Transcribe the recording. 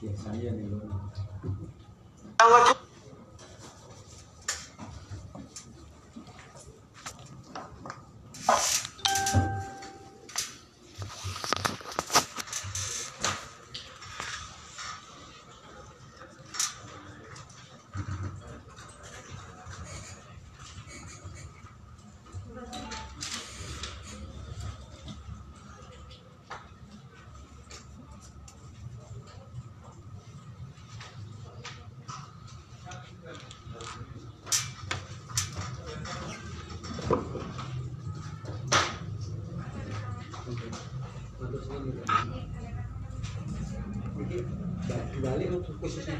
que salía en el. Lo Balik untuk khususnya